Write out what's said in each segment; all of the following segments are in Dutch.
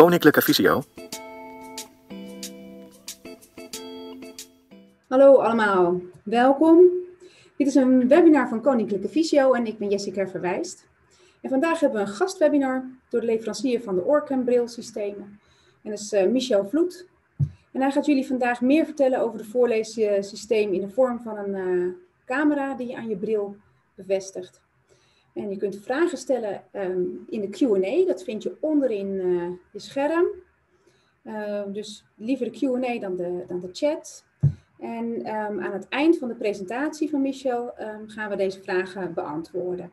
Koninklijke Visio. Hallo allemaal, welkom. Dit is een webinar van Koninklijke Visio en ik ben Jessica Verwijst. En vandaag hebben we een gastwebinar door de leverancier van de Orcam brilsystemen. En dat is uh, Michel Vloed. En hij gaat jullie vandaag meer vertellen over het voorleessysteem in de vorm van een uh, camera die je aan je bril bevestigt. En je kunt vragen stellen um, in de Q&A, dat vind je onderin uh, je scherm. Uh, dus liever de Q&A dan de, dan de chat. En um, aan het eind van de presentatie van Michel gaan we deze vragen beantwoorden.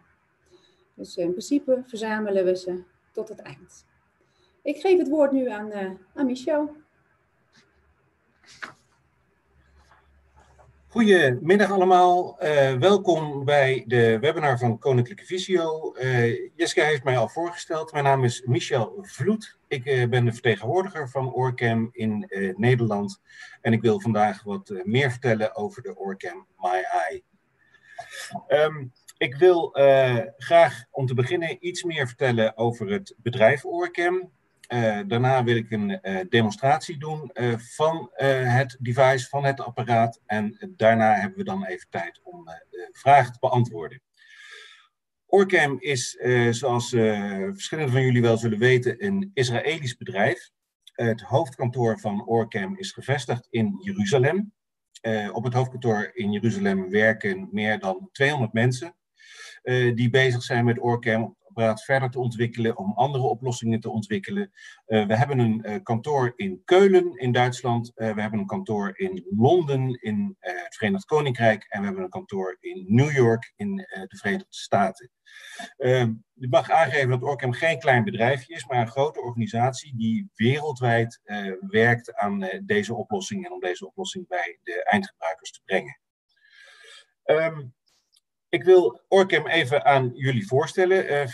Dus in principe verzamelen we ze tot het eind. Ik geef het woord nu aan, uh, aan Michel. Goedemiddag allemaal, uh, welkom bij de webinar van Koninklijke Visio. Uh, Jessica heeft mij al voorgesteld, mijn naam is Michel Vloed. Ik uh, ben de vertegenwoordiger van Orcam in Nederland en ik wil vandaag wat meer vertellen over de Orcam My Eye. Um, ik wil graag om te beginnen iets meer vertellen over het bedrijf Orcam. Uh, daarna wil ik een uh, demonstratie doen uh, van het device, van het apparaat. En daarna hebben we dan even tijd om vragen te beantwoorden. Orcam is, zoals verschillende van jullie wel zullen weten, een Israëlisch bedrijf. Het hoofdkantoor van Orcam is gevestigd in Jeruzalem. op het hoofdkantoor in Jeruzalem werken meer dan 200 mensen. die bezig zijn met Orcam apparaat verder te ontwikkelen, om andere oplossingen te ontwikkelen. Uh, we hebben een uh, kantoor in Keulen in Duitsland. Uh, we hebben een kantoor in Londen in het Verenigd Koninkrijk. En we hebben een kantoor in New York in de Verenigde Staten. ik mag aangeven dat Orcam geen klein bedrijfje is, maar een grote organisatie die wereldwijd werkt aan deze oplossing en om deze oplossing bij de eindgebruikers te brengen. Um, ik wil Orcam even aan jullie voorstellen. Uh,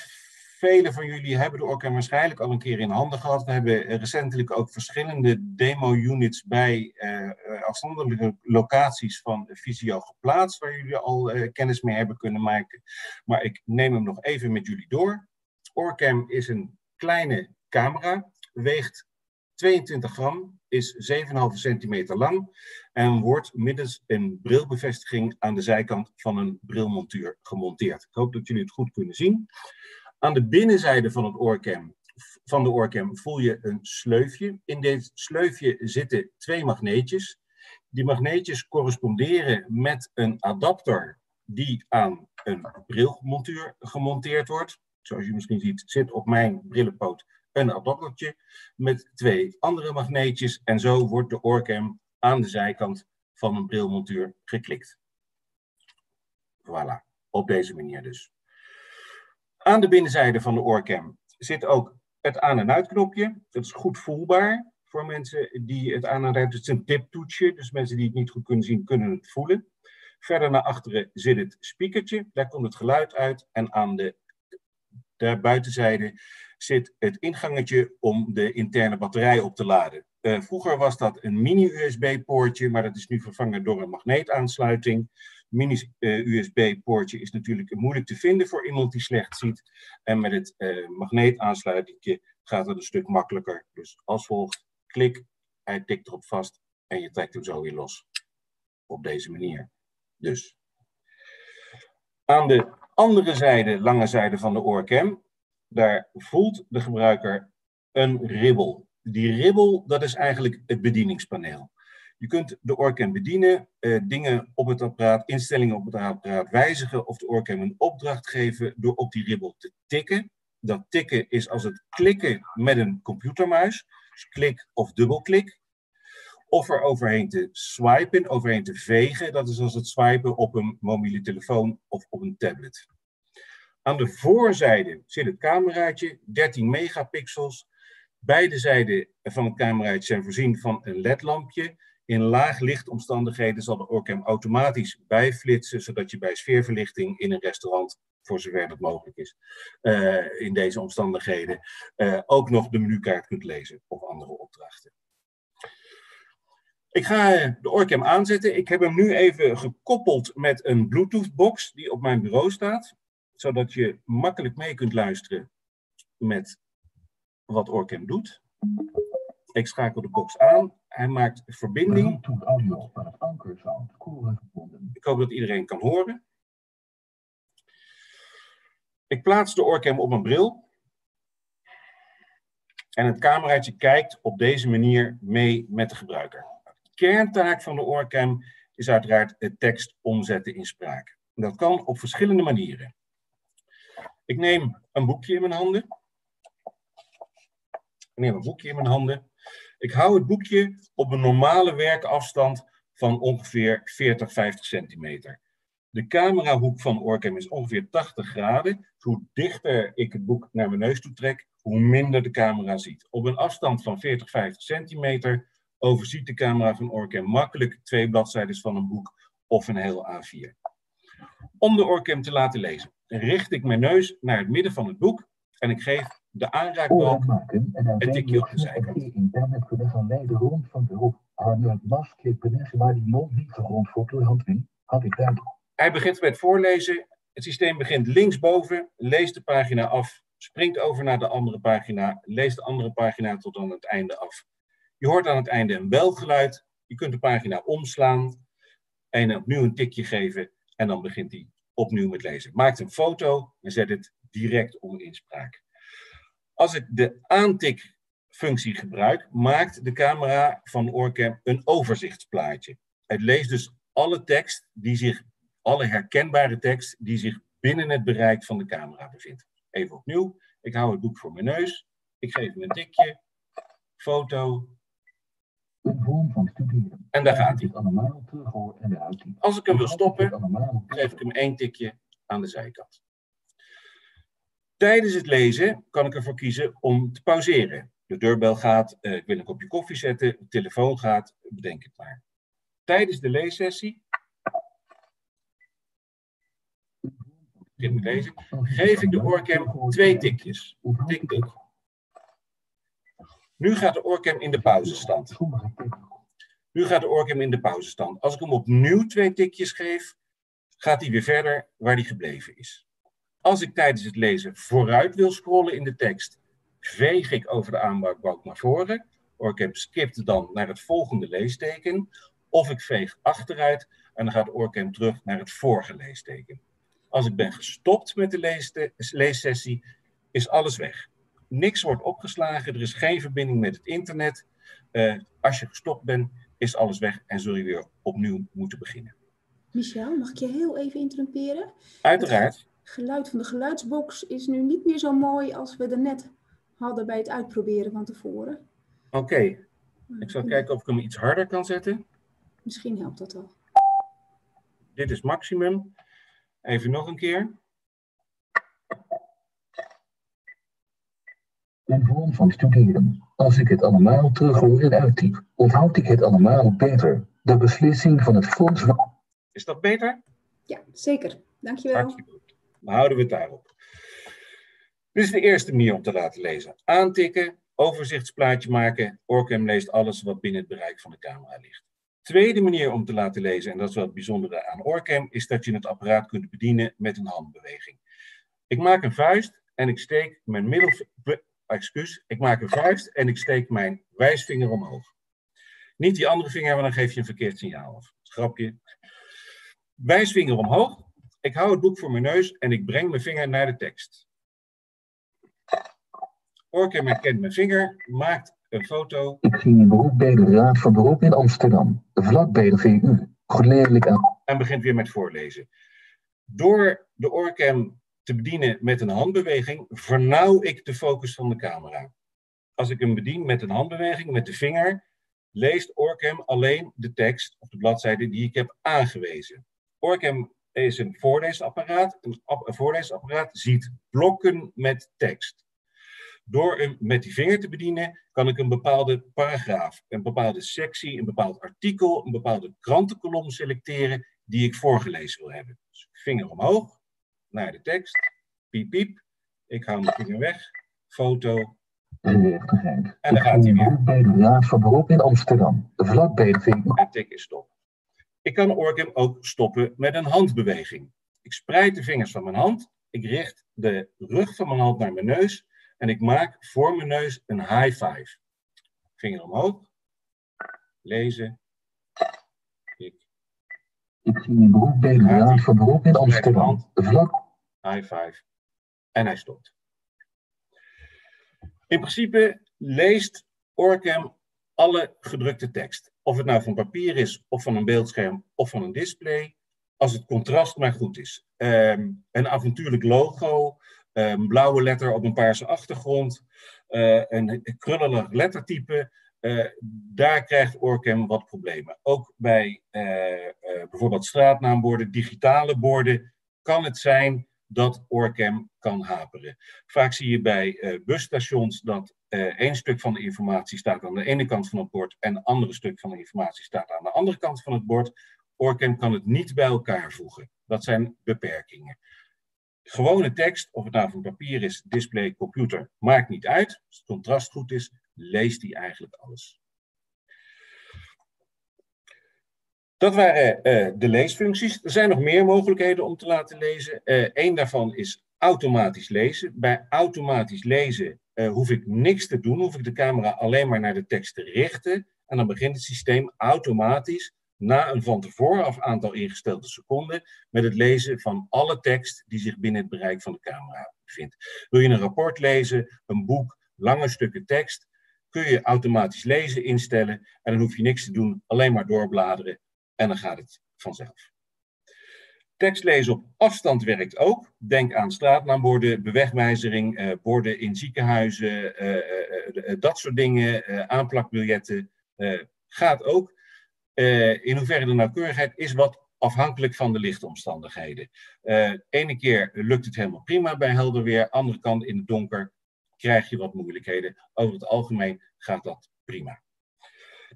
velen van jullie hebben de Orcam waarschijnlijk al een keer in handen gehad. We hebben recentelijk ook verschillende demo-units bij uh, afzonderlijke locaties van Visio geplaatst, waar jullie al uh, kennis mee hebben kunnen maken. Maar ik neem hem nog even met jullie door. Orcam is een kleine camera, weegt 22 gram, is 7,5 centimeter lang en wordt middels een brilbevestiging aan de zijkant van een brilmontuur gemonteerd. Ik hoop dat jullie het goed kunnen zien. Aan de binnenzijde van, het oorcam, van de oorcam voel je een sleufje. In dit sleufje zitten twee magneetjes. Die magneetjes corresponderen met een adapter die aan een brilmontuur gemonteerd wordt. Zoals je misschien ziet, zit op mijn brillenpoot een adaptertje met twee andere magneetjes. En zo wordt de oorcam aan de zijkant van een brilmontuur geklikt. Voilà, op deze manier dus. Aan de binnenzijde van de oorcam zit ook het aan- en uitknopje. Dat is goed voelbaar voor mensen die het aan- en uit. Het is een tiptoetsje, dus mensen die het niet goed kunnen zien, kunnen het voelen. Verder naar achteren zit het speakertje, daar komt het geluid uit. En aan de, de buitenzijde zit het ingangetje om de interne batterij op te laden. Uh, vroeger was dat een mini-USB-poortje, maar dat is nu vervangen door een magneetaansluiting. Mini-USB-poortje uh, is natuurlijk moeilijk te vinden voor iemand die slecht ziet. En met het uh, magneetaansluiting gaat het een stuk makkelijker. Dus als volgt, klik, hij tikt erop vast en je trekt hem zo weer los. Op deze manier. Dus. Aan de andere zijde, lange zijde van de oorcam, daar voelt de gebruiker een ribbel. Die ribbel, dat is eigenlijk het bedieningspaneel. Je kunt de Orcam bedienen, eh, dingen op het apparaat, instellingen op het apparaat wijzigen of de Orcam een opdracht geven door op die ribbel te tikken. Dat tikken is als het klikken met een computermuis, dus klik of dubbelklik. Of er overheen te swipen, overheen te vegen, dat is als het swipen op een mobiele telefoon of op een tablet. Aan de voorzijde zit het cameraatje, 13 megapixels. Beide zijden van het cameraatje zijn voorzien van een ledlampje. In laag lichtomstandigheden zal de Orcam automatisch bijflitsen, zodat je bij sfeerverlichting in een restaurant, voor zover dat mogelijk is, uh, in deze omstandigheden, uh, ook nog de menukaart kunt lezen of andere opdrachten. Ik ga de Orcam aanzetten. Ik heb hem nu even gekoppeld met een Bluetooth-box die op mijn bureau staat zodat je makkelijk mee kunt luisteren met wat Orcam doet. Ik schakel de box aan. Hij maakt verbinding. Audio van het. Ik hoop dat iedereen kan horen. Ik plaats de oorcam op mijn bril. En het cameraatje kijkt op deze manier mee met de gebruiker. De kerntaak van de oorcam is uiteraard het tekst omzetten in spraak. Dat kan op verschillende manieren. Ik neem een boekje in mijn handen. Ik neem een boekje in mijn handen. Ik hou het boekje op een normale werkafstand van ongeveer 40, 50 centimeter. De camerahoek van Orcam is ongeveer 80 graden. Hoe dichter ik het boek naar mijn neus toe trek, hoe minder de camera ziet. Op een afstand van 40, 50 centimeter overziet de camera van Orcam makkelijk twee bladzijden van een boek of een heel A4. Om de Orcam te laten lezen, richt ik mijn neus naar het midden van het boek en ik geef de aanraakbalk een tikje op de zijkant. internet kunnen gaan leiden rond van beroep. Aan het masklippen waar die mond niet gegrond voor door hand had ik tijd. Hij begint met voorlezen. Het systeem begint linksboven, leest de pagina af, springt over naar de andere pagina, leest de andere pagina tot aan het einde af. Je hoort aan het einde een belgeluid. Je kunt de pagina omslaan en opnieuw een tikje geven en dan begint hij opnieuw met lezen. Maakt een foto en zet het direct om inspraak. Als ik de aantikfunctie gebruik, maakt de camera van Orcam een overzichtsplaatje. Het leest dus alle tekst die zich, alle herkenbare tekst die zich binnen het bereik van de camera bevindt. Even opnieuw. Ik hou het boek voor mijn neus. Ik geef hem een tikje. Foto. Een vorm van studeren. En daar gaat hij. en. Als ik hem wil stoppen, geef ik hem één tikje aan de zijkant. Tijdens het lezen kan ik ervoor kiezen om te pauzeren. De deurbel gaat, eh, ik wil een kopje koffie zetten, de telefoon gaat, bedenk het maar. Tijdens de leessessie, lezen, geef ik de oorcam twee tikjes. Tik, tik. Nu gaat de oorcam in de pauzestand. Nu gaat de oorcam in de pauzestand. Als ik hem opnieuw twee tikjes geef, gaat hij weer verder waar hij gebleven is. Als ik tijdens het lezen vooruit wil scrollen in de tekst, veeg ik over de aanbouwbalk naar voren. Oorcam skipt dan naar het volgende leesteken. Of ik veeg achteruit en dan gaat Oorcam terug naar het vorige leesteken. Als ik ben gestopt met de leessessie, is alles weg. Niks wordt opgeslagen, er is geen verbinding met het internet. Eh, als je gestopt bent, is alles weg en zul je weer opnieuw moeten beginnen. Michel, mag ik je heel even interrumperen? Uiteraard, Het geluid van de geluidsbox is nu niet meer zo mooi als we er net hadden bij het uitproberen van tevoren. oké. Ik zal kijken of ik hem iets harder kan zetten. Misschien helpt dat wel. Dit is maximum. Even nog een keer. Een vorm van studeren. Als ik het allemaal terughoor en uittyp, onthoud ik het allemaal beter. De beslissing van het fonds van Is dat beter? Ja, zeker. Dankjewel. Goed. Dan houden we het daarop. Dit is de eerste manier om te laten lezen. Aantikken, overzichtsplaatje maken. Orcam leest alles wat binnen het bereik van de camera ligt. Tweede manier om te laten lezen, en dat is wel het bijzondere aan Orcam, is dat je het apparaat kunt bedienen met een handbeweging. Ik maak een vuist en ik steek mijn middel... Excuus, ik maak een vuist en ik steek mijn wijsvinger omhoog. Niet die andere vinger, want dan geef je een verkeerd signaal af. Grapje. Wijsvinger omhoog. Ik hou het boek voor mijn neus en ik breng mijn vinger naar de tekst. Orcam herkent mijn vinger, maakt een foto. Ik ging in beroep bij de Raad van Beroep in Amsterdam, vlak bij de VU. Geleidelijk aan. en begint weer met voorlezen. Door de oorcam te bedienen met een handbeweging, vernauw ik de focus van de camera. Als ik hem bedien met een handbeweging, met de vinger, leest Orcam alleen de tekst of de bladzijde die ik heb aangewezen. Orcam is een voorleesapparaat. Een, app- een voorleesapparaat ziet blokken met tekst. Door hem met die vinger te bedienen, kan ik een bepaalde paragraaf, een bepaalde sectie, een bepaald artikel, een bepaalde krantenkolom selecteren die ik voorgelezen wil hebben. Dus vinger omhoog, naar de tekst, piep piep, ik hou mijn vinger weg, foto. En dan gaat hij weer. beroep bij de Raad van Beroep in Amsterdam, vlak bij de en tik is stop. Ik kan Orcam ook stoppen met een handbeweging. Ik spreid de vingers van mijn hand, ik richt de rug van mijn hand naar mijn neus en ik maak voor mijn neus een high five. Vinger omhoog. Lezen. Ik. Ik zie een beroep bij de Raad van Beroep in Amsterdam. Vlak. High five. En hij stopt. In principe leest Orcam alle gedrukte tekst. Of het nou van papier is, of van een beeldscherm, of van een display. Als het contrast maar goed is. Ehm, een avontuurlijk logo, een blauwe letter op een paarse achtergrond, uh, een krullelig lettertype. Uh, daar krijgt Orcam wat problemen. Ook bij uh, bijvoorbeeld straatnaamborden, digitale borden, kan het zijn dat Orcam kan haperen. Vaak zie je bij busstations dat één stuk van de informatie staat aan de ene kant van het bord en een andere stuk van de informatie staat aan de andere kant van het bord. Orcam kan het niet bij elkaar voegen. Dat zijn beperkingen gewone tekst, of het nou van papier is, display, computer, maakt niet uit. Als het contrast goed is, leest hij eigenlijk alles. Dat waren uh, de leesfuncties. Er zijn nog meer mogelijkheden om te laten lezen. Eén daarvan is automatisch lezen. Bij automatisch lezen hoef ik niks te doen, hoef ik de camera alleen maar naar de tekst te richten. En dan begint het systeem automatisch na een van tevoren af aantal ingestelde seconden met het lezen van alle tekst die zich binnen het bereik van de camera bevindt. Wil je een rapport lezen, een boek, lange stukken tekst, kun je automatisch lezen instellen en dan hoef je niks te doen, alleen maar doorbladeren en dan gaat het vanzelf. Tekst lezen op afstand werkt ook. Denk aan straatnaamborden, bewegwijzering, eh, borden in ziekenhuizen, eh, eh, eh dat soort dingen, eh, aanplakbiljetten. Eh, gaat ook. In hoeverre de nauwkeurigheid is wat afhankelijk van de lichtomstandigheden. Ene keer lukt het helemaal prima bij helder weer, andere kant in het donker krijg je wat moeilijkheden. Over het algemeen gaat dat prima.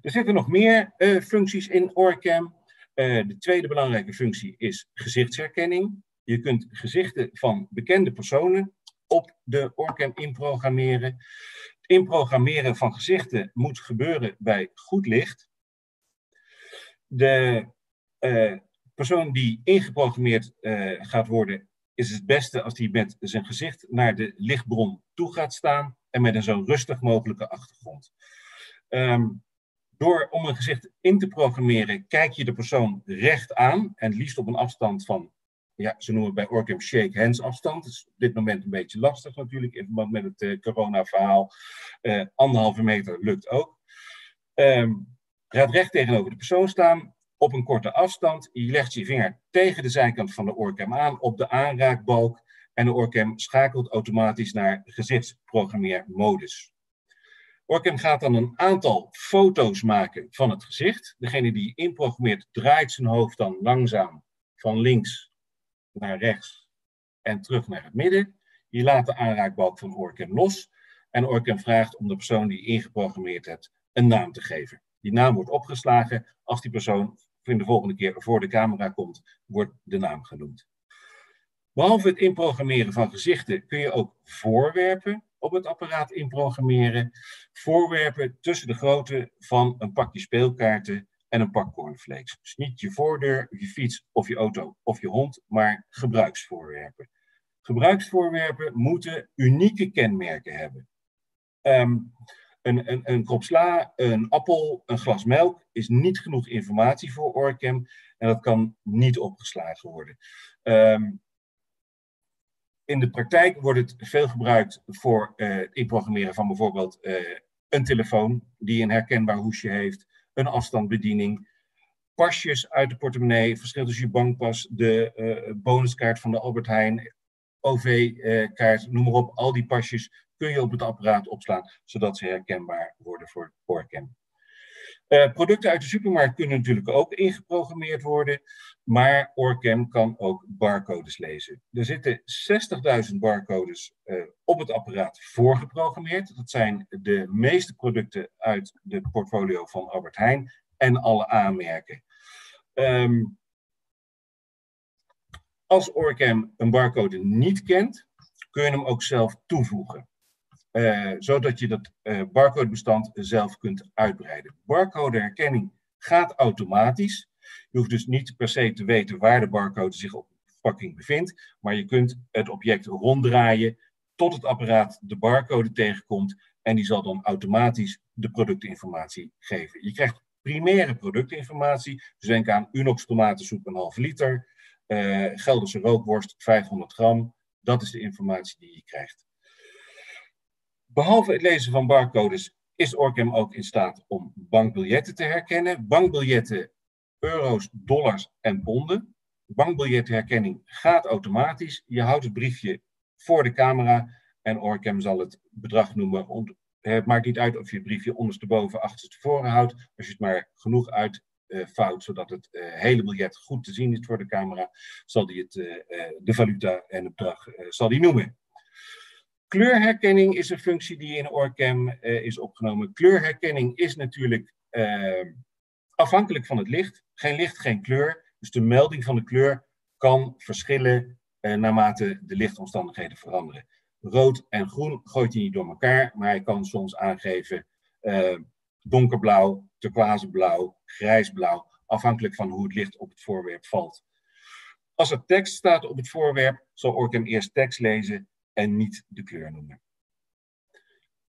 Er zitten nog meer uh, functies in OrCam. de tweede belangrijke functie is gezichtsherkenning. Je kunt gezichten van bekende personen op de OrCam inprogrammeren. Het inprogrammeren van gezichten moet gebeuren bij goed licht de uh, persoon die ingeprogrammeerd gaat worden, is het beste als die met zijn gezicht naar de lichtbron toe gaat staan en met een zo rustig mogelijke achtergrond. Um, door om een gezicht in te programmeren, kijk je de persoon recht aan en liefst op een afstand van, ja, ze noemen het bij Orcam shake hands afstand. Dat is op dit moment een beetje lastig natuurlijk in verband met het uh, corona-verhaal. Uh, anderhalve meter lukt ook. Um, gaat recht tegenover de persoon staan, op een korte afstand. Je legt je vinger tegen de zijkant van de oorcam aan op de aanraakbalk en de oorcam schakelt automatisch naar gezichtsprogrammeermodus. Orcam gaat dan een aantal foto's maken van het gezicht. Degene die inprogrammeert draait zijn hoofd dan langzaam van links naar rechts en terug naar het midden. Je laat de aanraakbalk van Orcam los en Orcam vraagt om de persoon die ingeprogrammeerd hebt een naam te geven. Die naam wordt opgeslagen. Als die persoon de volgende keer voor de camera komt, wordt de naam genoemd. Behalve het inprogrammeren van gezichten kun je ook voorwerpen op het apparaat inprogrammeren. Voorwerpen tussen de grootte van een pakje speelkaarten en een pak cornflakes. Dus niet je voordeur, je fiets of je auto of je hond, maar gebruiksvoorwerpen. Gebruiksvoorwerpen moeten unieke kenmerken hebben. Um, een, een, een krop sla, een appel, een glas melk is niet genoeg informatie voor Orcam en dat kan niet opgeslagen worden. Um, in de praktijk wordt het veel gebruikt voor uh, het inprogrammeren van bijvoorbeeld uh, een telefoon die een herkenbaar hoesje heeft, een afstandsbediening, pasjes uit de portemonnee, verschil tussen je bankpas, de uh, bonuskaart van de Albert Heijn, OV-kaart, noem maar op, al die pasjes kun je op het apparaat opslaan, zodat ze herkenbaar worden voor Orcam. Uh, producten uit de supermarkt kunnen natuurlijk ook ingeprogrammeerd worden, maar Orcam kan ook barcodes lezen. Er zitten 60.000 barcodes uh, op het apparaat voorgeprogrammeerd. Dat zijn de meeste producten uit de portfolio van Albert Heijn en alle aanmerken. Um, als Orcam een barcode niet kent, kun je hem ook zelf toevoegen. Uh, zodat je dat uh, barcodebestand zelf kunt uitbreiden. Barcodeherkenning gaat automatisch. Je hoeft dus niet per se te weten waar de barcode zich op de verpakking bevindt, maar je kunt het object ronddraaien tot het apparaat de barcode tegenkomt en die zal dan automatisch de productinformatie geven. Je krijgt primaire productinformatie, dus denk aan Unox tomatensoep een half liter, uh, Gelderse rookworst 500 gram, dat is de informatie die je krijgt. Behalve het lezen van barcodes is Orcam ook in staat om bankbiljetten te herkennen. Bankbiljetten, euro's, dollars en ponden. Bankbiljetherkenning gaat automatisch. Je houdt het briefje voor de camera en Orcam zal het bedrag noemen. Het maakt niet uit of je het briefje ondersteboven, achterstevoren houdt. Als je het maar genoeg uitvouwt, zodat het uh, hele biljet goed te zien is voor de camera, zal die het, uh, de valuta en het bedrag zal die noemen. Kleurherkenning is een functie die in OrCam uh, is opgenomen. Kleurherkenning is natuurlijk uh, afhankelijk van het licht. Geen licht, geen kleur. Dus de melding van de kleur kan verschillen uh, naarmate de lichtomstandigheden veranderen. Rood en groen gooit hij niet door elkaar, maar hij kan soms aangeven donkerblauw, turquoiseblauw, grijsblauw, afhankelijk van hoe het licht op het voorwerp valt. Als er tekst staat op het voorwerp, zal OrCam eerst tekst lezen en niet de kleur noemen.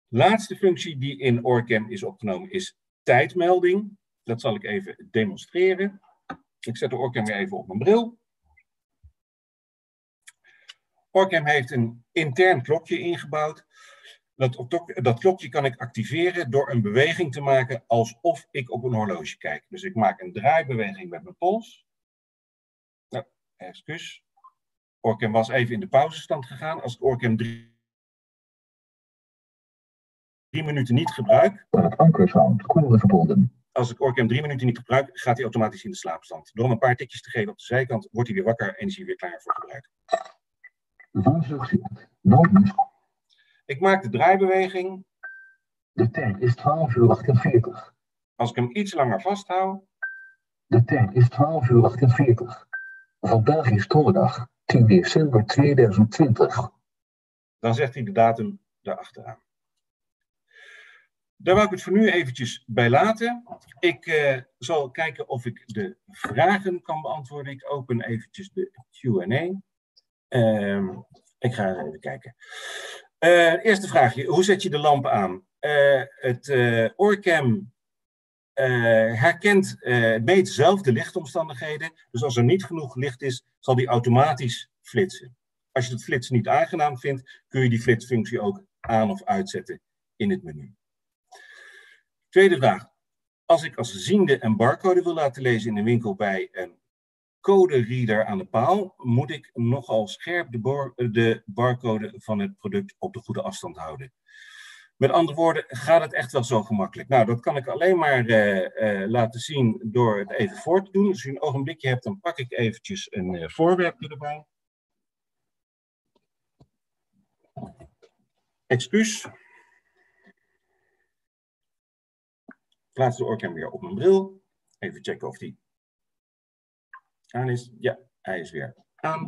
Laatste functie die in OrCam is opgenomen is tijdmelding. Dat zal ik even demonstreren. Ik zet de OrCam weer even op mijn bril. OrCam heeft een intern klokje ingebouwd. Dat, dat klokje kan ik activeren door een beweging te maken alsof ik op een horloge kijk. Dus ik maak een draaibeweging met mijn pols. Nou, excuus. Orcam was even in de pauzestand gegaan. Als ik Orcam drie, drie minuten niet gebruik. Het ankersound, koelen verbonden. Als ik Orcam drie minuten niet gebruik, gaat hij automatisch in de slaapstand. Door hem een paar tikjes te geven op de zijkant, wordt hij weer wakker en is hij weer klaar voor gebruik. Ik maak de draaibeweging. De tijd is 12 uur 48. Als ik hem iets langer vasthoud. De tijd is 12 uur 48. Vandaag is donderdag 10 december 2020. Dan zegt hij de datum daarachteraan. Daar wil ik het voor nu eventjes bij laten. Ik uh, zal kijken of ik de vragen kan beantwoorden. Ik open eventjes de Q&A. Uh, ik ga eens even kijken. Uh, eerste vraagje. Hoe zet je de lamp aan? Uh, het Orcam herkent, meet zelf de lichtomstandigheden. Dus als er niet genoeg licht is, zal die automatisch flitsen. Als je het flitsen niet aangenaam vindt, kun je die flitsfunctie ook aan of uitzetten in het menu. Tweede vraag. Als ik als ziende een barcode wil laten lezen in een winkel bij een code-reader aan de paal, moet ik nogal scherp de, de barcode van het product op de goede afstand houden. Met andere woorden, gaat het echt wel zo gemakkelijk? Nou, dat kan ik alleen maar uh, uh, laten zien door het even voor te doen. Als u een ogenblikje hebt, dan pak ik eventjes een uh, voorwerp erbij. Excuus. Plaats de oorcam weer op mijn bril. Even checken of die aan is. Ja, hij is weer aan.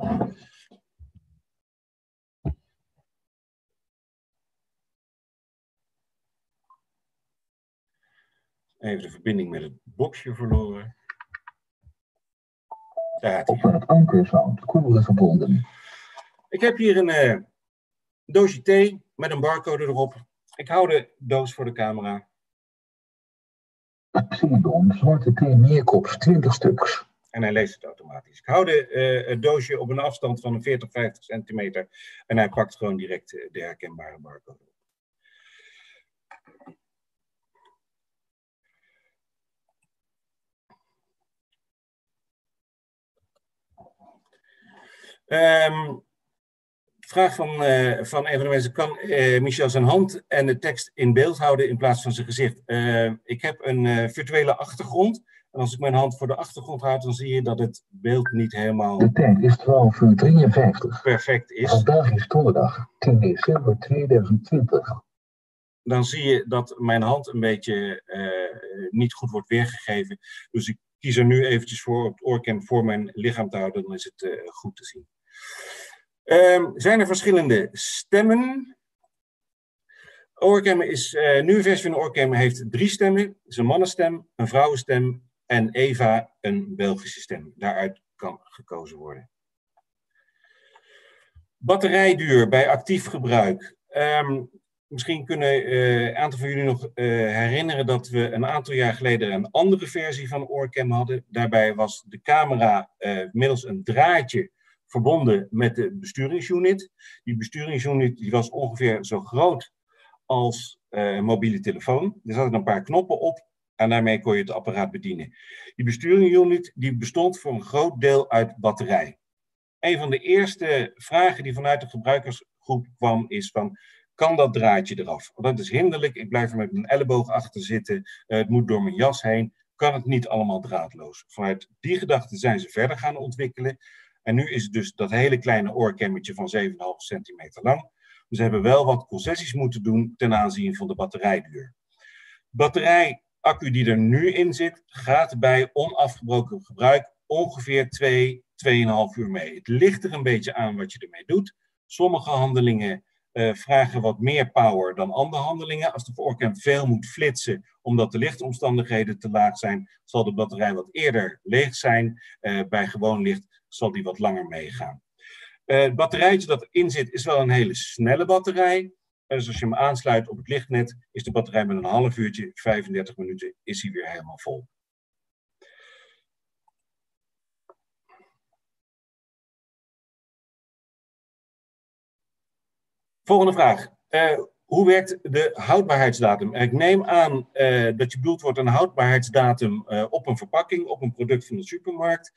Even de verbinding met het boxje verloren. Daar Op het ankersound, koelen verbonden. Ik heb hier een uh, doosje thee met een barcode erop. Ik hou de doos voor de camera. Xenon, zwarte thee, meerkops, 20 stuks. En hij leest het automatisch. Ik hou de, uh, het doosje op een afstand van een 40, 50 centimeter. En hij pakt gewoon direct uh, de herkenbare barcode. Um, vraag van, uh, van een van de mensen. Kan uh, Michel zijn hand en de tekst in beeld houden in plaats van zijn gezicht? Uh, ik heb een virtuele achtergrond. En als ik mijn hand voor de achtergrond houd, dan zie je dat het beeld niet helemaal... De tijd is 12 uur 53. Perfect is. Vandaag is donderdag, 10 december 2020. Dan zie je dat mijn hand een beetje niet goed wordt weergegeven. Dus ik kies er nu eventjes voor op het oorcam voor mijn lichaam te houden. Dan is het goed te zien. Um, zijn er verschillende stemmen? Oorcam is, uh, nu versie van Oorcam heeft drie stemmen. Het is een mannenstem, een vrouwenstem en Eva een Belgische stem. Daaruit kan gekozen worden. Batterijduur bij actief gebruik. Ehm, misschien kunnen uh, een aantal van jullie nog uh, herinneren dat we een aantal jaar geleden een andere versie van Orcam hadden. Daarbij was de camera uh, middels een draadje verbonden met de besturingsunit. Die besturingsunit die was ongeveer zo groot als een mobiele telefoon. Er zaten een paar knoppen op en daarmee kon je het apparaat bedienen. Die besturingsunit die bestond voor een groot deel uit batterij. Een van de eerste vragen die vanuit de gebruikersgroep kwam is van kan dat draadje eraf? Dat is hinderlijk, ik blijf er met mijn elleboog achter zitten, uh, het moet door mijn jas heen, kan het niet allemaal draadloos? Vanuit die gedachte zijn ze verder gaan ontwikkelen. En nu is het dus dat hele kleine oorkemmetje van 7,5 centimeter lang. Dus ze hebben wel wat concessies moeten doen ten aanzien van de batterijduur. Batterijaccu die er nu in zit, gaat bij onafgebroken gebruik ongeveer 2, 2,5 uur mee. Het ligt er een beetje aan wat je ermee doet. Sommige handelingen uh, vragen wat meer power dan andere handelingen. Als de voorkant veel moet flitsen omdat de lichtomstandigheden te laag zijn, zal de batterij wat eerder leeg zijn. Uh, bij gewoon licht zal die wat langer meegaan. Uh, het batterijtje dat erin zit is wel een hele snelle batterij. Dus als je hem aansluit op het lichtnet, is de batterij met een half uurtje, 35 minuten, is hij weer helemaal vol. Volgende vraag. Uh, hoe werkt de houdbaarheidsdatum? Ik neem aan uh, dat je bedoeld wordt een houdbaarheidsdatum op een verpakking, op een product van de supermarkt.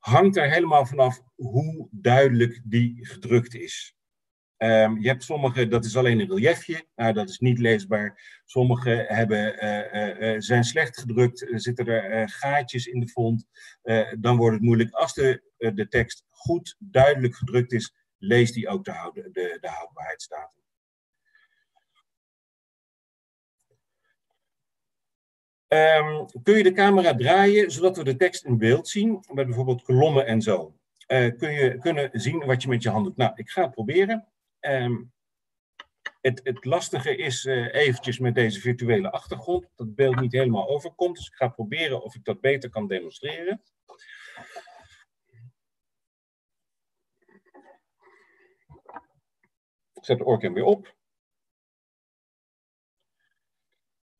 Hangt er helemaal vanaf hoe duidelijk die gedrukt is. Um, je hebt sommige, dat is alleen een reliefje, nou, dat is niet leesbaar. Sommige hebben, zijn slecht gedrukt, zitten er gaatjes in de font. dan wordt het moeilijk. Als de, de tekst goed duidelijk gedrukt is, leest die ook de, de houdbaarheidsdatum. Um, kun je de camera draaien zodat we de tekst in beeld zien, met bijvoorbeeld kolommen en zo. Uh, kun je kunnen zien wat je met je hand doet. Nou, ik ga het proberen. Um, het, het, lastige is uh, eventjes met deze virtuele achtergrond, dat het beeld niet helemaal overkomt. Dus ik ga proberen of ik dat beter kan demonstreren. Ik zet de oorkem weer op.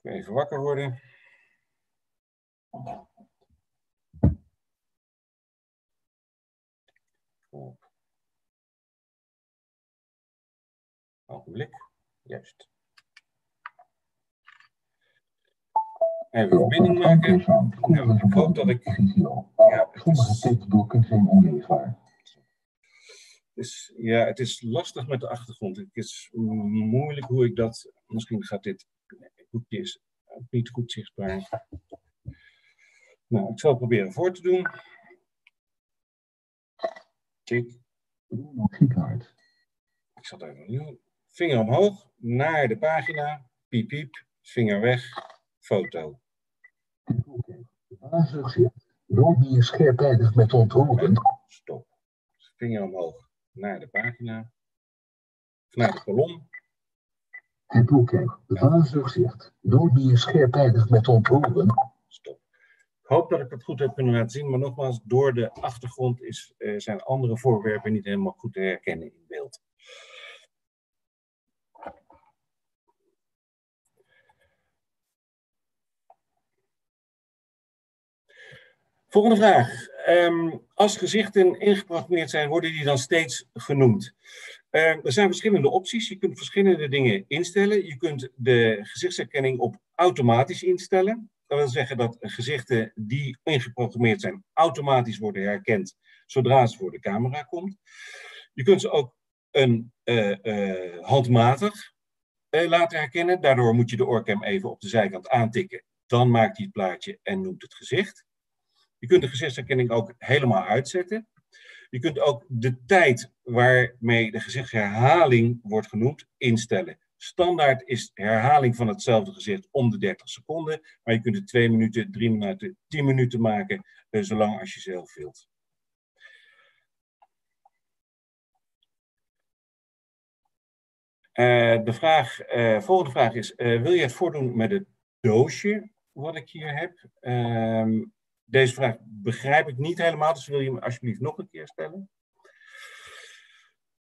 Even wakker worden. Op. Ogenblik. Juist. Even verbinding maken. ik hoop dat ik... Ja, Sommige tekstboeken zijn onleesbaar. Dus ja, het is lastig met de achtergrond. Het is moeilijk hoe ik dat. Misschien gaat dit boekje is niet goed zichtbaar. Nou, ik zal het proberen voor te doen. Kijk. Ik zal even opnieuw. Vinger omhoog naar de pagina. Piep, piep. Vinger weg. Foto. Nooit meer scherpijdig met ontroeren. Stop. Vinger omhoog naar de pagina, naar de kolom. Het boekje, waarzegzicht, nooit meer scherpijdig met ontroeren. Stop. Hoop dat ik het goed heb kunnen laten zien, maar nogmaals, door de achtergrond is, uh, zijn andere voorwerpen niet helemaal goed te herkennen in beeld. Volgende vraag. Um, als gezichten ingeprogrammeerd zijn, worden die dan steeds genoemd? Uh, er zijn verschillende opties. Je kunt verschillende dingen instellen. Je kunt de gezichtsherkenning op automatisch instellen. Dat wil zeggen dat gezichten die ingeprogrammeerd zijn, automatisch worden herkend zodra ze voor de camera komt. Je kunt ze ook een, uh, uh, handmatig laten herkennen. Daardoor moet je de oorcam even op de zijkant aantikken. Dan maakt hij het plaatje en noemt het gezicht. Je kunt de gezichtsherkenning ook helemaal uitzetten. Je kunt ook de tijd waarmee de gezichtsherhaling wordt genoemd instellen. Standaard is herhaling van hetzelfde gezicht om de 30 seconden, maar je kunt het 2 minuten, 3 minuten, 10 minuten maken, eh, zolang als je zelf wilt. Uh, de vraag, uh, volgende vraag is, wil je het voordoen met het doosje wat ik hier heb? Uh, deze vraag begrijp ik niet helemaal, dus wil je hem alsjeblieft nog een keer stellen?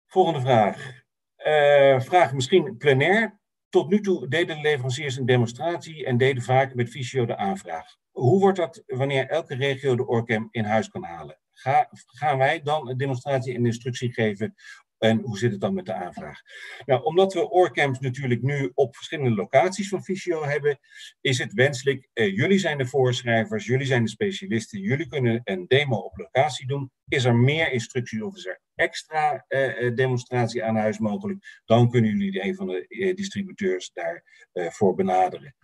Volgende vraag. Uh, vraag misschien plenair. Tot nu toe deden de leveranciers een demonstratie en deden vaak met Visio de aanvraag. Hoe wordt dat wanneer elke regio de ORCAM in huis kan halen? Ga, gaan wij dan een demonstratie en instructie geven en hoe zit het dan met de aanvraag? Nou, omdat we oorcamps natuurlijk nu op verschillende locaties van Visio hebben, is het wenselijk, eh, jullie zijn de voorschrijvers, jullie zijn de specialisten, jullie kunnen een demo op locatie doen. Is er meer instructie of is extra eh, eh, demonstratie aan huis mogelijk, dan kunnen jullie een van de eh, distributeurs daarvoor benaderen.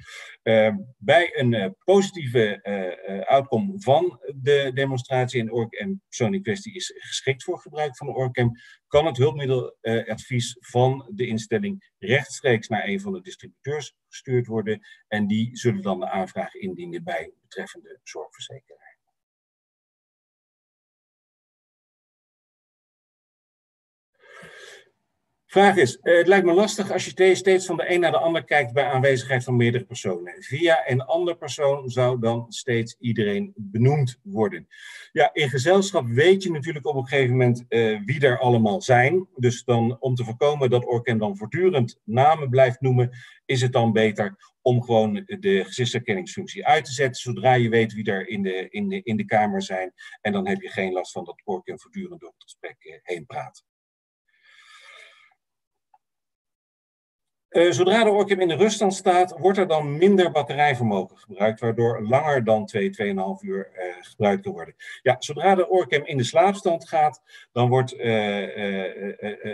Bij een positieve outcome van de demonstratie en, org en persoon in kwestie is geschikt voor gebruik van de ORCAM, kan het hulpmiddeladvies van de instelling rechtstreeks naar een van de distributeurs gestuurd worden en die zullen dan de aanvraag indienen bij betreffende zorgverzekeraar. Vraag is, eh, het lijkt me lastig als je steeds van de een naar de ander kijkt bij aanwezigheid van meerdere personen. Via een ander persoon zou dan steeds iedereen benoemd worden. Ja, in gezelschap weet je natuurlijk op een gegeven moment uh, wie er allemaal zijn. Dus dan om te voorkomen dat Orken dan voortdurend namen blijft noemen, is het dan beter om gewoon de gezichtsherkenningsfunctie uit te zetten, zodra je weet wie er in de, in de, in de kamer zijn. En dan heb je geen last van dat Orken voortdurend door het gesprek eh, heen praat. Uh, zodra de Orcam in de ruststand staat, wordt er dan minder batterijvermogen gebruikt, waardoor langer dan 2, 2,5 uur uh, gebruikt kan worden. Ja, zodra de Orcam in de slaapstand gaat, dan wordt uh,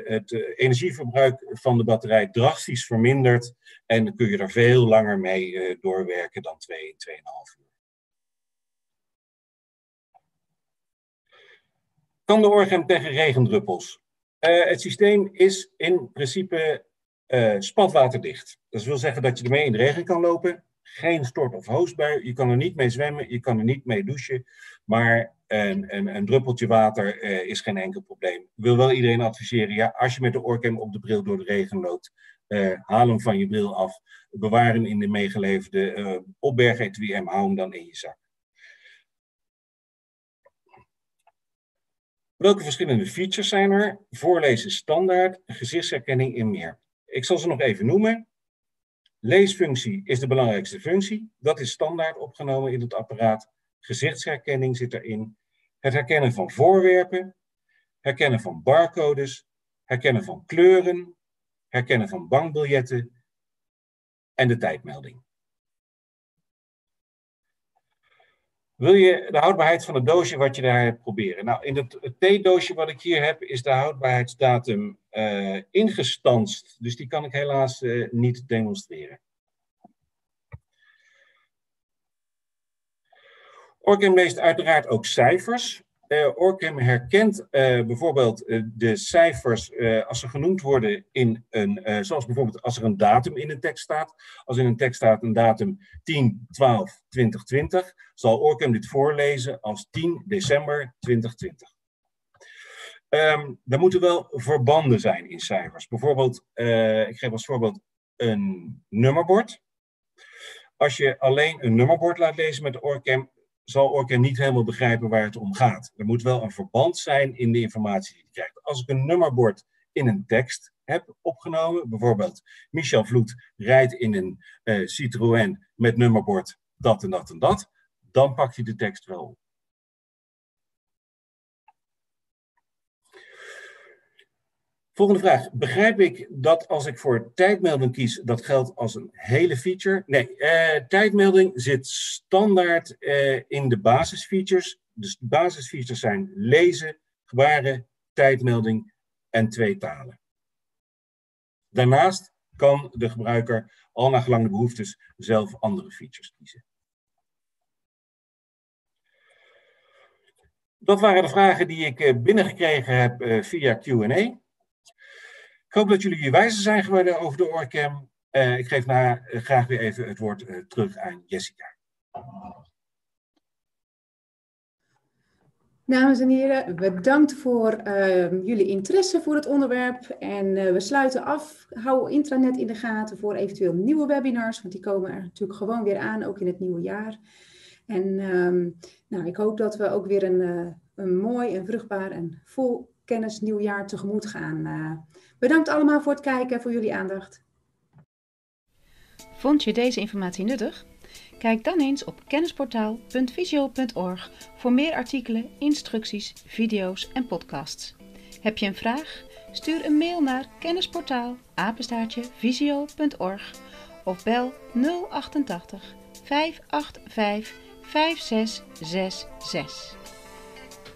het energieverbruik van de batterij drastisch verminderd en kun je er veel langer mee doorwerken dan 2, 2,5 uur. Kan de Orcam tegen regendruppels? het systeem is in principe uh, spatwaterdicht. Dat wil zeggen dat je ermee in de regen kan lopen. Geen stort- of hoosbui. Je kan er niet mee zwemmen, je kan er niet mee douchen. Maar een, druppeltje water uh, is geen enkel probleem. Ik wil wel iedereen adviseren, ja, als je met de oorcam op de bril door de regen loopt, uh, haal hem van je bril af. Bewaar hem in de meegeleverde uh, opbergetui en hou hem dan in je zak. Welke verschillende features zijn er? Voorlezen standaard, gezichtsherkenning en meer. Ik zal ze nog even noemen. Leesfunctie is de belangrijkste functie. Dat is standaard opgenomen in het apparaat. Gezichtsherkenning zit erin. Het herkennen van voorwerpen. Herkennen van barcodes. Herkennen van kleuren. Herkennen van bankbiljetten. En de tijdmelding. Wil je de houdbaarheid van het doosje wat je daar hebt proberen? Nou, in het, het theedoosje wat ik hier heb, is de houdbaarheidsdatum uh, ingestanst. Dus die kan ik helaas uh, niet demonstreren. Orcam leest uiteraard ook cijfers. Uh, herkent bijvoorbeeld de cijfers als ze genoemd worden in een, zoals bijvoorbeeld als er een datum in een tekst staat. Als in een tekst staat een datum 10, 12, 2020, zal Orcam dit voorlezen als 10 december 2020. Um, er moeten wel verbanden zijn in cijfers. Bijvoorbeeld, ik geef als voorbeeld een nummerbord. Als je alleen een nummerbord laat lezen met Orcam, zal Orcam niet helemaal begrijpen waar het om gaat. Er moet wel een verband zijn in de informatie die je krijgt. Als ik een nummerbord in een tekst heb opgenomen, bijvoorbeeld Michel Vloed rijdt in een uh, Citroën met nummerbord dat en dat en dat, dan pak je de tekst wel op. Volgende vraag. Begrijp ik dat als ik voor tijdmelding kies, dat geldt als een hele feature? Nee, eh, tijdmelding zit standaard eh, in de basisfeatures. Dus de basisfeatures zijn lezen, gebaren, tijdmelding en twee talen. Daarnaast kan de gebruiker al naar gelang de behoeftes zelf andere features kiezen. Dat waren de vragen die ik eh, binnengekregen heb eh, via Q&A. Ik hoop dat jullie hier wijzer zijn geworden over de ORCAM. Uh, ik geef na, uh, graag weer even het woord uh, terug aan Jessica. Dames en heren, bedankt voor ehm, jullie interesse voor het onderwerp. En we sluiten af. Hou intranet in de gaten voor eventueel nieuwe webinars, want die komen er natuurlijk gewoon weer aan, ook in het nieuwe jaar. En um, nou, ik hoop dat we ook weer een, een mooi en vruchtbaar en vol kennis nieuwjaar tegemoet gaan. bedankt allemaal voor het kijken en voor jullie aandacht. Vond je deze informatie nuttig? Kijk dan eens op kennisportaal.visio.org voor meer artikelen, instructies, video's en podcasts. Heb je een vraag? Stuur een mail naar kennisportaal visio.org of bel 088 585 5666.